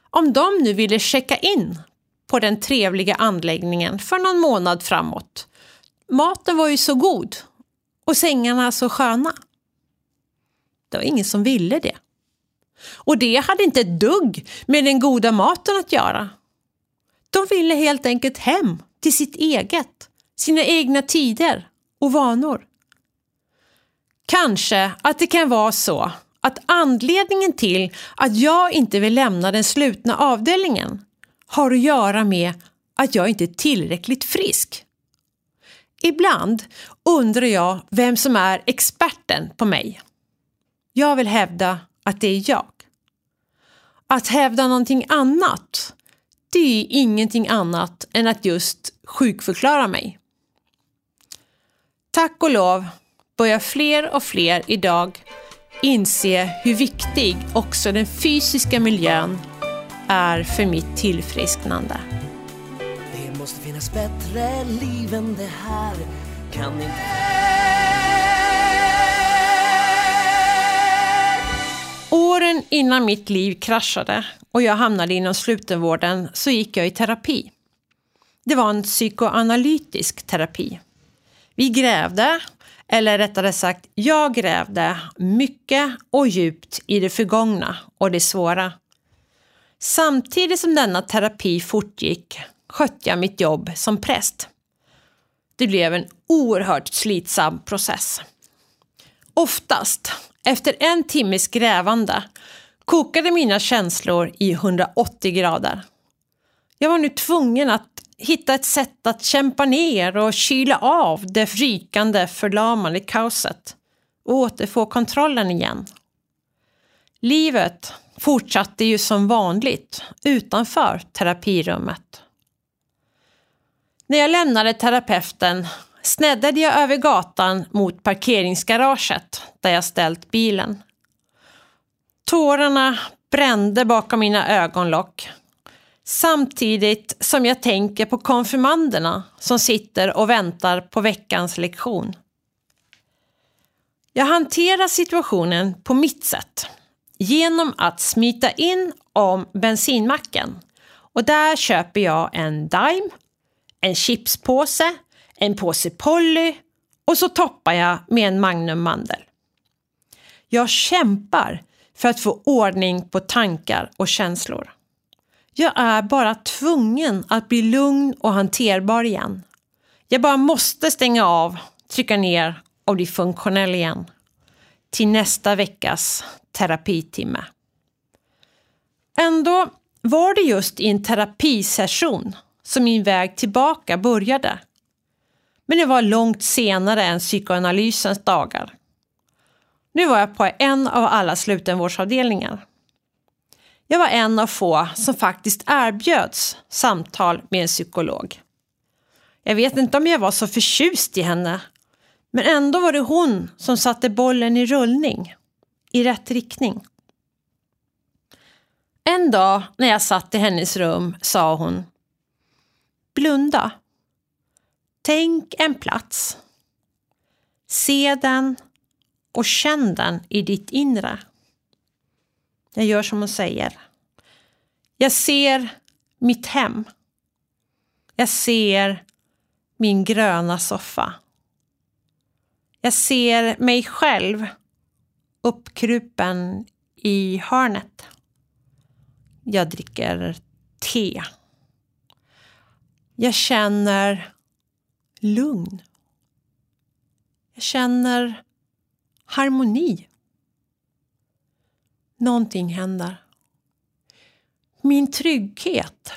S3: om de nu ville checka in på den trevliga anläggningen för någon månad framåt. Maten var ju så god och sängarna så sköna. Det var ingen som ville det. Och det hade inte ett dugg med den goda maten att göra. De ville helt enkelt hem till sitt eget, sina egna tider och vanor. Kanske att det kan vara så att anledningen till att jag inte vill lämna den slutna avdelningen har att göra med att jag inte är tillräckligt frisk. Ibland undrar jag vem som är experten på mig. Jag vill hävda att det är jag. Att hävda någonting annat, det är ingenting annat än att just sjukförklara mig. Tack och lov börjar fler och fler idag inse hur viktig också den fysiska miljön är för mitt tillfrisknande.
S4: Det måste finnas bättre liv än det här Kan inte
S3: Åren innan mitt liv kraschade och jag hamnade inom slutenvården så gick jag i terapi. Det var en psykoanalytisk terapi. Vi grävde, eller rättare sagt jag grävde mycket och djupt i det förgångna och det svåra. Samtidigt som denna terapi fortgick skötte jag mitt jobb som präst. Det blev en oerhört slitsam process. Oftast, efter en timmes grävande, kokade mina känslor i 180 grader. Jag var nu tvungen att hitta ett sätt att kämpa ner och kyla av det rykande, förlamande kaoset och återfå kontrollen igen. Livet fortsatte ju som vanligt utanför terapirummet. När jag lämnade terapeuten sneddade jag över gatan mot parkeringsgaraget där jag ställt bilen. Tårarna brände bakom mina ögonlock samtidigt som jag tänker på konfirmanderna som sitter och väntar på veckans lektion. Jag hanterar situationen på mitt sätt genom att smita in om bensinmacken och där köper jag en Dime, en chipspåse, en påse Polly och så toppar jag med en Magnum mandel. Jag kämpar för att få ordning på tankar och känslor. Jag är bara tvungen att bli lugn och hanterbar igen. Jag bara måste stänga av, trycka ner och bli funktionell igen. Till nästa veckas terapitimme. Ändå var det just i en terapisession som min väg tillbaka började. Men det var långt senare än psykoanalysens dagar. Nu var jag på en av alla slutenvårdsavdelningar. Jag var en av få som faktiskt erbjöds samtal med en psykolog. Jag vet inte om jag var så förtjust i henne, men ändå var det hon som satte bollen i rullning, i rätt riktning. En dag när jag satt i hennes rum sa hon Blunda. Tänk en plats. Se den och känn den i ditt inre. Jag gör som hon säger. Jag ser mitt hem. Jag ser min gröna soffa. Jag ser mig själv uppkrupen i hörnet. Jag dricker te. Jag känner lugn. Jag känner harmoni. Någonting händer. Min trygghet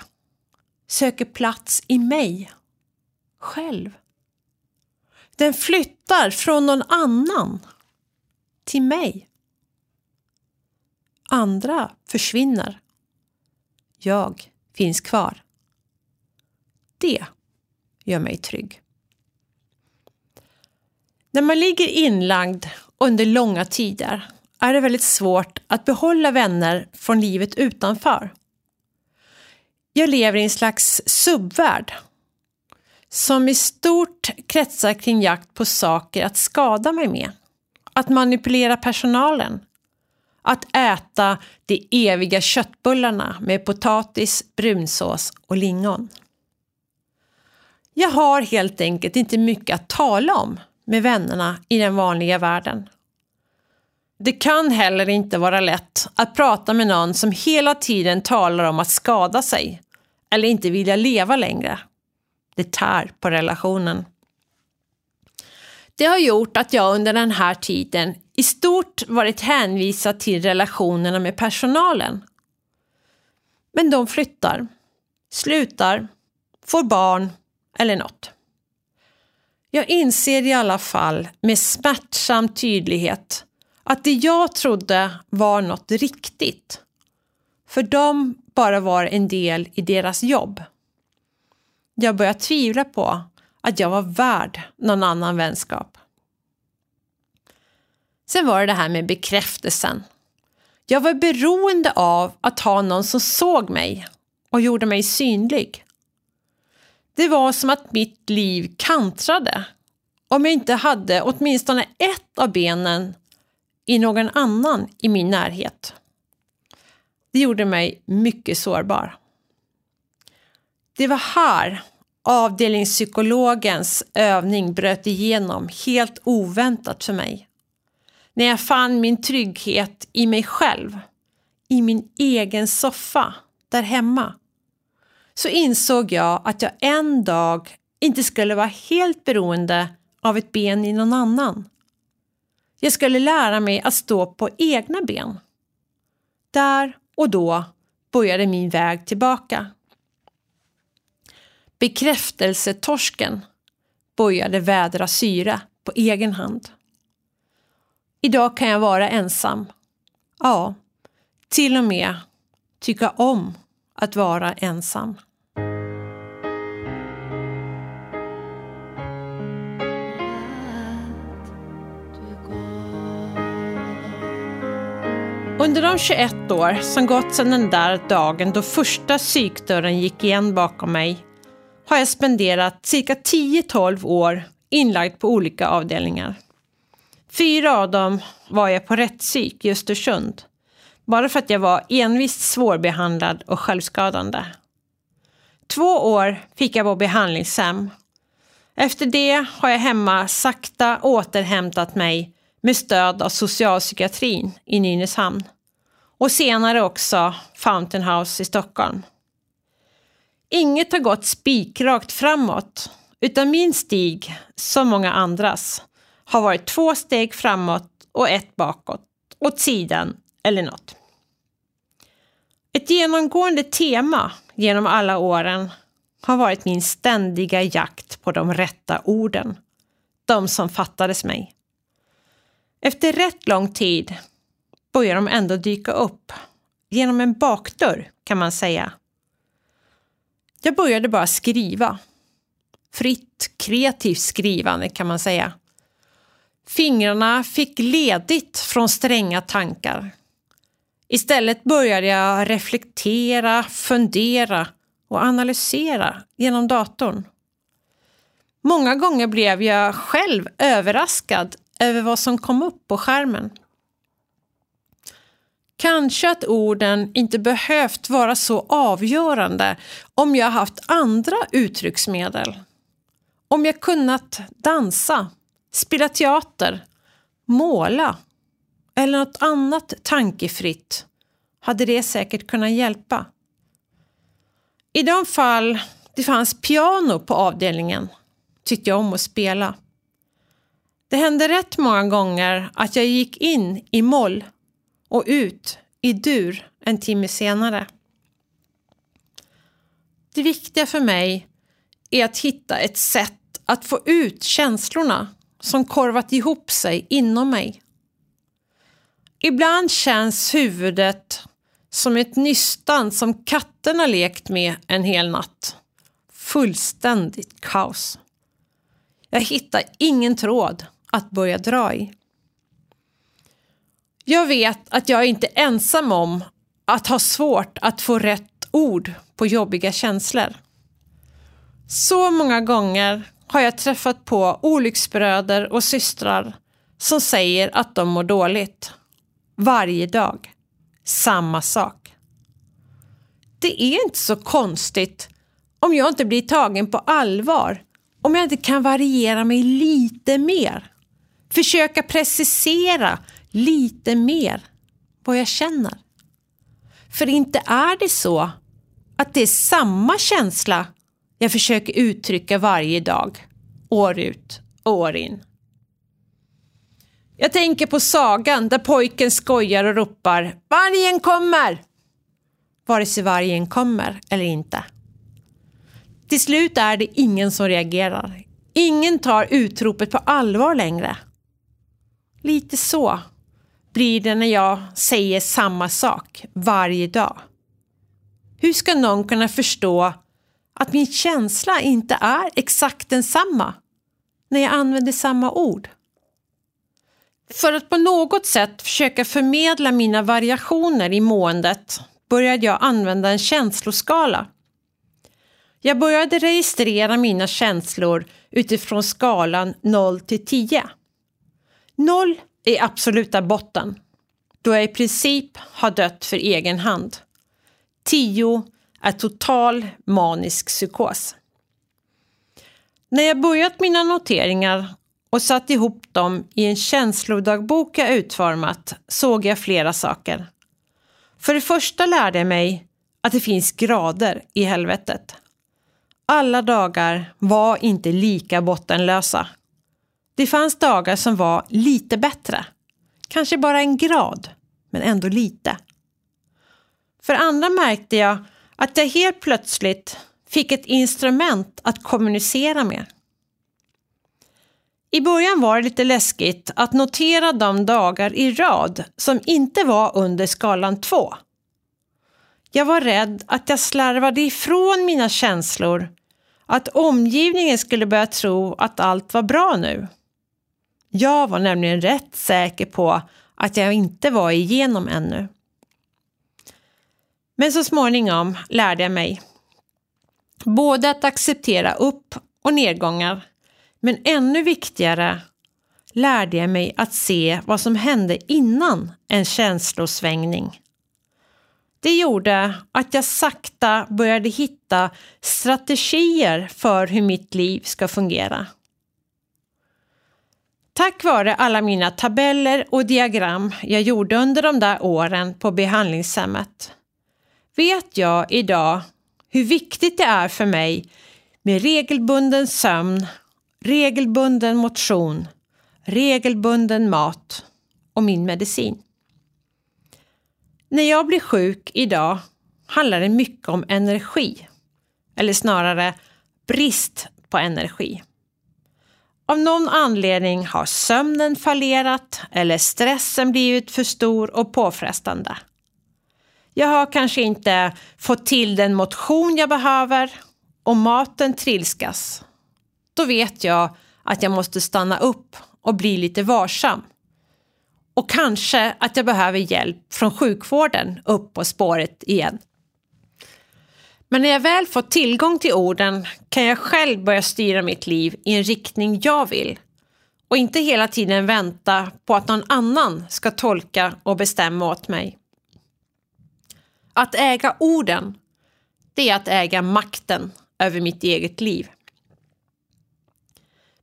S3: söker plats i mig själv. Den flyttar från någon annan till mig. Andra försvinner. Jag finns kvar. Det gör mig trygg. När man ligger inlagd under långa tider är det väldigt svårt att behålla vänner från livet utanför. Jag lever i en slags subvärld som i stort kretsar kring jakt på saker att skada mig med. Att manipulera personalen. Att äta de eviga köttbullarna med potatis, brunsås och lingon. Jag har helt enkelt inte mycket att tala om med vännerna i den vanliga världen. Det kan heller inte vara lätt att prata med någon som hela tiden talar om att skada sig eller inte vilja leva längre. Det tär på relationen. Det har gjort att jag under den här tiden i stort varit hänvisad till relationerna med personalen. Men de flyttar, slutar, får barn eller något. Jag inser i alla fall med smärtsam tydlighet att det jag trodde var något riktigt för dem bara var en del i deras jobb. Jag började tvivla på att jag var värd någon annan vänskap. Sen var det det här med bekräftelsen. Jag var beroende av att ha någon som såg mig och gjorde mig synlig. Det var som att mitt liv kantrade om jag inte hade åtminstone ett av benen i någon annan i min närhet. Det gjorde mig mycket sårbar. Det var här avdelningspsykologens övning bröt igenom helt oväntat för mig. När jag fann min trygghet i mig själv, i min egen soffa där hemma, så insåg jag att jag en dag inte skulle vara helt beroende av ett ben i någon annan. Jag skulle lära mig att stå på egna ben. Där och då började min väg tillbaka. Bekräftelsetorsken började vädra syre på egen hand. Idag kan jag vara ensam. Ja, till och med tycka om att vara ensam. Under de 21 år som gått sedan den där dagen då första psykdörren gick igen bakom mig har jag spenderat cirka 10-12 år inlagd på olika avdelningar. Fyra av dem var jag på rättspsyk i Östersund. Bara för att jag var envist svårbehandlad och självskadande. Två år fick jag på behandlingshem. Efter det har jag hemma sakta återhämtat mig med stöd av socialpsykiatrin i Nynäshamn och senare också Fountain House i Stockholm. Inget har gått spikrakt framåt, utan min stig, som många andras, har varit två steg framåt och ett bakåt, åt sidan eller något. Ett genomgående tema genom alla åren har varit min ständiga jakt på de rätta orden, de som fattades mig. Efter rätt lång tid börjar de ändå dyka upp. Genom en bakdörr kan man säga. Jag började bara skriva. Fritt, kreativt skrivande kan man säga. Fingrarna fick ledigt från stränga tankar. Istället började jag reflektera, fundera och analysera genom datorn. Många gånger blev jag själv överraskad över vad som kom upp på skärmen. Kanske att orden inte behövt vara så avgörande om jag haft andra uttrycksmedel. Om jag kunnat dansa, spela teater, måla eller något annat tankefritt hade det säkert kunnat hjälpa. I de fall det fanns piano på avdelningen tyckte jag om att spela. Det hände rätt många gånger att jag gick in i moll och ut i dur en timme senare. Det viktiga för mig är att hitta ett sätt att få ut känslorna som korvat ihop sig inom mig. Ibland känns huvudet som ett nystan som katterna lekt med en hel natt. Fullständigt kaos. Jag hittar ingen tråd att börja dra i. Jag vet att jag inte är ensam om att ha svårt att få rätt ord på jobbiga känslor. Så många gånger har jag träffat på olycksbröder och systrar som säger att de mår dåligt. Varje dag. Samma sak. Det är inte så konstigt om jag inte blir tagen på allvar om jag inte kan variera mig lite mer. Försöka precisera lite mer vad jag känner. För inte är det så att det är samma känsla jag försöker uttrycka varje dag, år ut och år in. Jag tänker på sagan där pojken skojar och ropar Vargen kommer! Vare sig vargen kommer eller inte. Till slut är det ingen som reagerar. Ingen tar utropet på allvar längre. Lite så blir det när jag säger samma sak varje dag. Hur ska någon kunna förstå att min känsla inte är exakt densamma när jag använder samma ord? För att på något sätt försöka förmedla mina variationer i måendet började jag använda en känsloskala. Jag började registrera mina känslor utifrån skalan 0 till 10. 0 är absoluta botten, då jag i princip har dött för egen hand. 10 är total manisk psykos. När jag börjat mina noteringar och satt ihop dem i en känslodagbok jag utformat såg jag flera saker. För det första lärde jag mig att det finns grader i helvetet. Alla dagar var inte lika bottenlösa. Det fanns dagar som var lite bättre. Kanske bara en grad, men ändå lite. För andra märkte jag att jag helt plötsligt fick ett instrument att kommunicera med. I början var det lite läskigt att notera de dagar i rad som inte var under skalan 2. Jag var rädd att jag slarvade ifrån mina känslor, att omgivningen skulle börja tro att allt var bra nu. Jag var nämligen rätt säker på att jag inte var igenom ännu. Men så småningom lärde jag mig både att acceptera upp och nedgångar men ännu viktigare lärde jag mig att se vad som hände innan en känslosvängning. Det gjorde att jag sakta började hitta strategier för hur mitt liv ska fungera. Tack vare alla mina tabeller och diagram jag gjorde under de där åren på behandlingshemmet vet jag idag hur viktigt det är för mig med regelbunden sömn regelbunden motion, regelbunden mat och min medicin. När jag blir sjuk idag handlar det mycket om energi, eller snarare brist på energi. Av någon anledning har sömnen fallerat eller stressen blivit för stor och påfrestande. Jag har kanske inte fått till den motion jag behöver och maten trilskas då vet jag att jag måste stanna upp och bli lite varsam. och kanske att jag behöver hjälp från sjukvården upp på spåret igen. Men när jag väl fått tillgång till orden kan jag själv börja styra mitt liv i en riktning jag vill och inte hela tiden vänta på att någon annan ska tolka och bestämma åt mig. Att äga orden, det är att äga makten över mitt eget liv.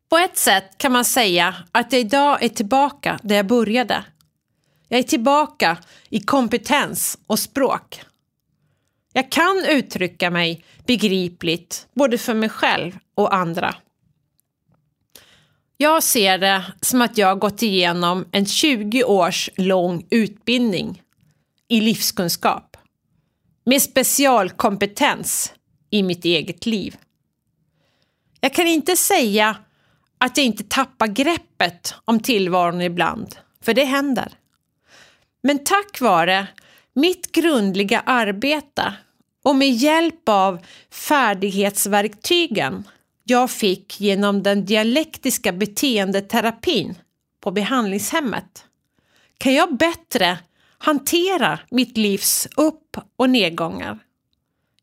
S3: På ett sätt kan man säga att jag idag är tillbaka där jag började. Jag är tillbaka i kompetens och språk. Jag kan uttrycka mig begripligt både för mig själv och andra. Jag ser det som att jag gått igenom en 20 års lång utbildning i livskunskap med specialkompetens i mitt eget liv. Jag kan inte säga att jag inte tappar greppet om tillvaron ibland, för det händer. Men tack vare mitt grundliga arbete och med hjälp av färdighetsverktygen jag fick genom den dialektiska beteendeterapin på behandlingshemmet kan jag bättre hantera mitt livs upp och nedgångar.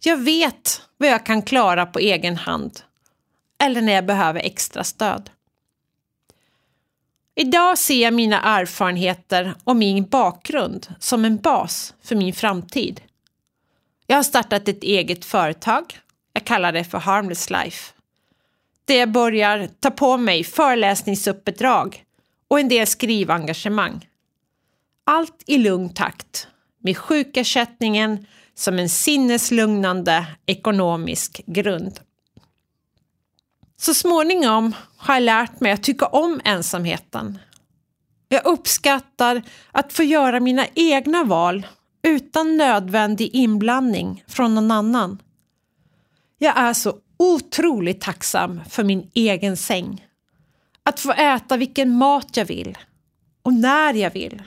S3: Jag vet vad jag kan klara på egen hand eller när jag behöver extra stöd. Idag ser jag mina erfarenheter och min bakgrund som en bas för min framtid. Jag har startat ett eget företag. Jag kallar det för Harmless Life. Där jag börjar ta på mig föreläsningsuppdrag och en del skrivengagemang. Allt i lugn takt med sjukersättningen som en sinneslugnande ekonomisk grund. Så småningom har jag lärt mig att tycka om ensamheten. Jag uppskattar att få göra mina egna val utan nödvändig inblandning från någon annan. Jag är så otroligt tacksam för min egen säng. Att få äta vilken mat jag vill och när jag vill.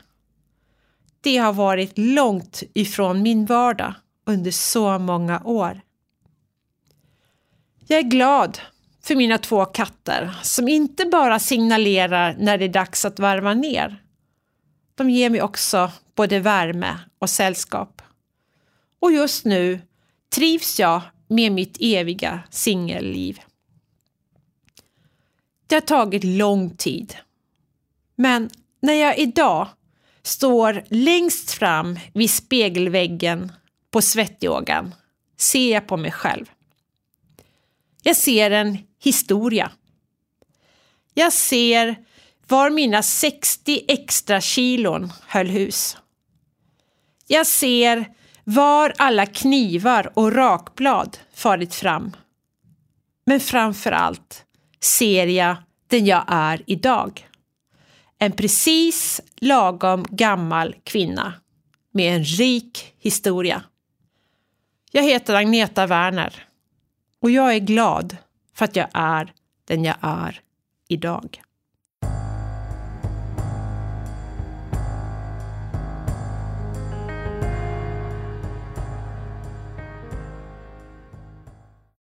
S3: Det har varit långt ifrån min vardag under så många år. Jag är glad för mina två katter som inte bara signalerar när det är dags att varva ner. De ger mig också både värme och sällskap. Och just nu trivs jag med mitt eviga singelliv. Det har tagit lång tid. Men när jag idag står längst fram vid spegelväggen på svettyogan ser jag på mig själv. Jag ser en historia. Jag ser var mina 60 extra kilon höll hus. Jag ser var alla knivar och rakblad farit fram. Men framför allt ser jag den jag är idag. En precis lagom gammal kvinna med en rik historia. Jag heter Agneta Werner och jag är glad för att jag är den jag är idag.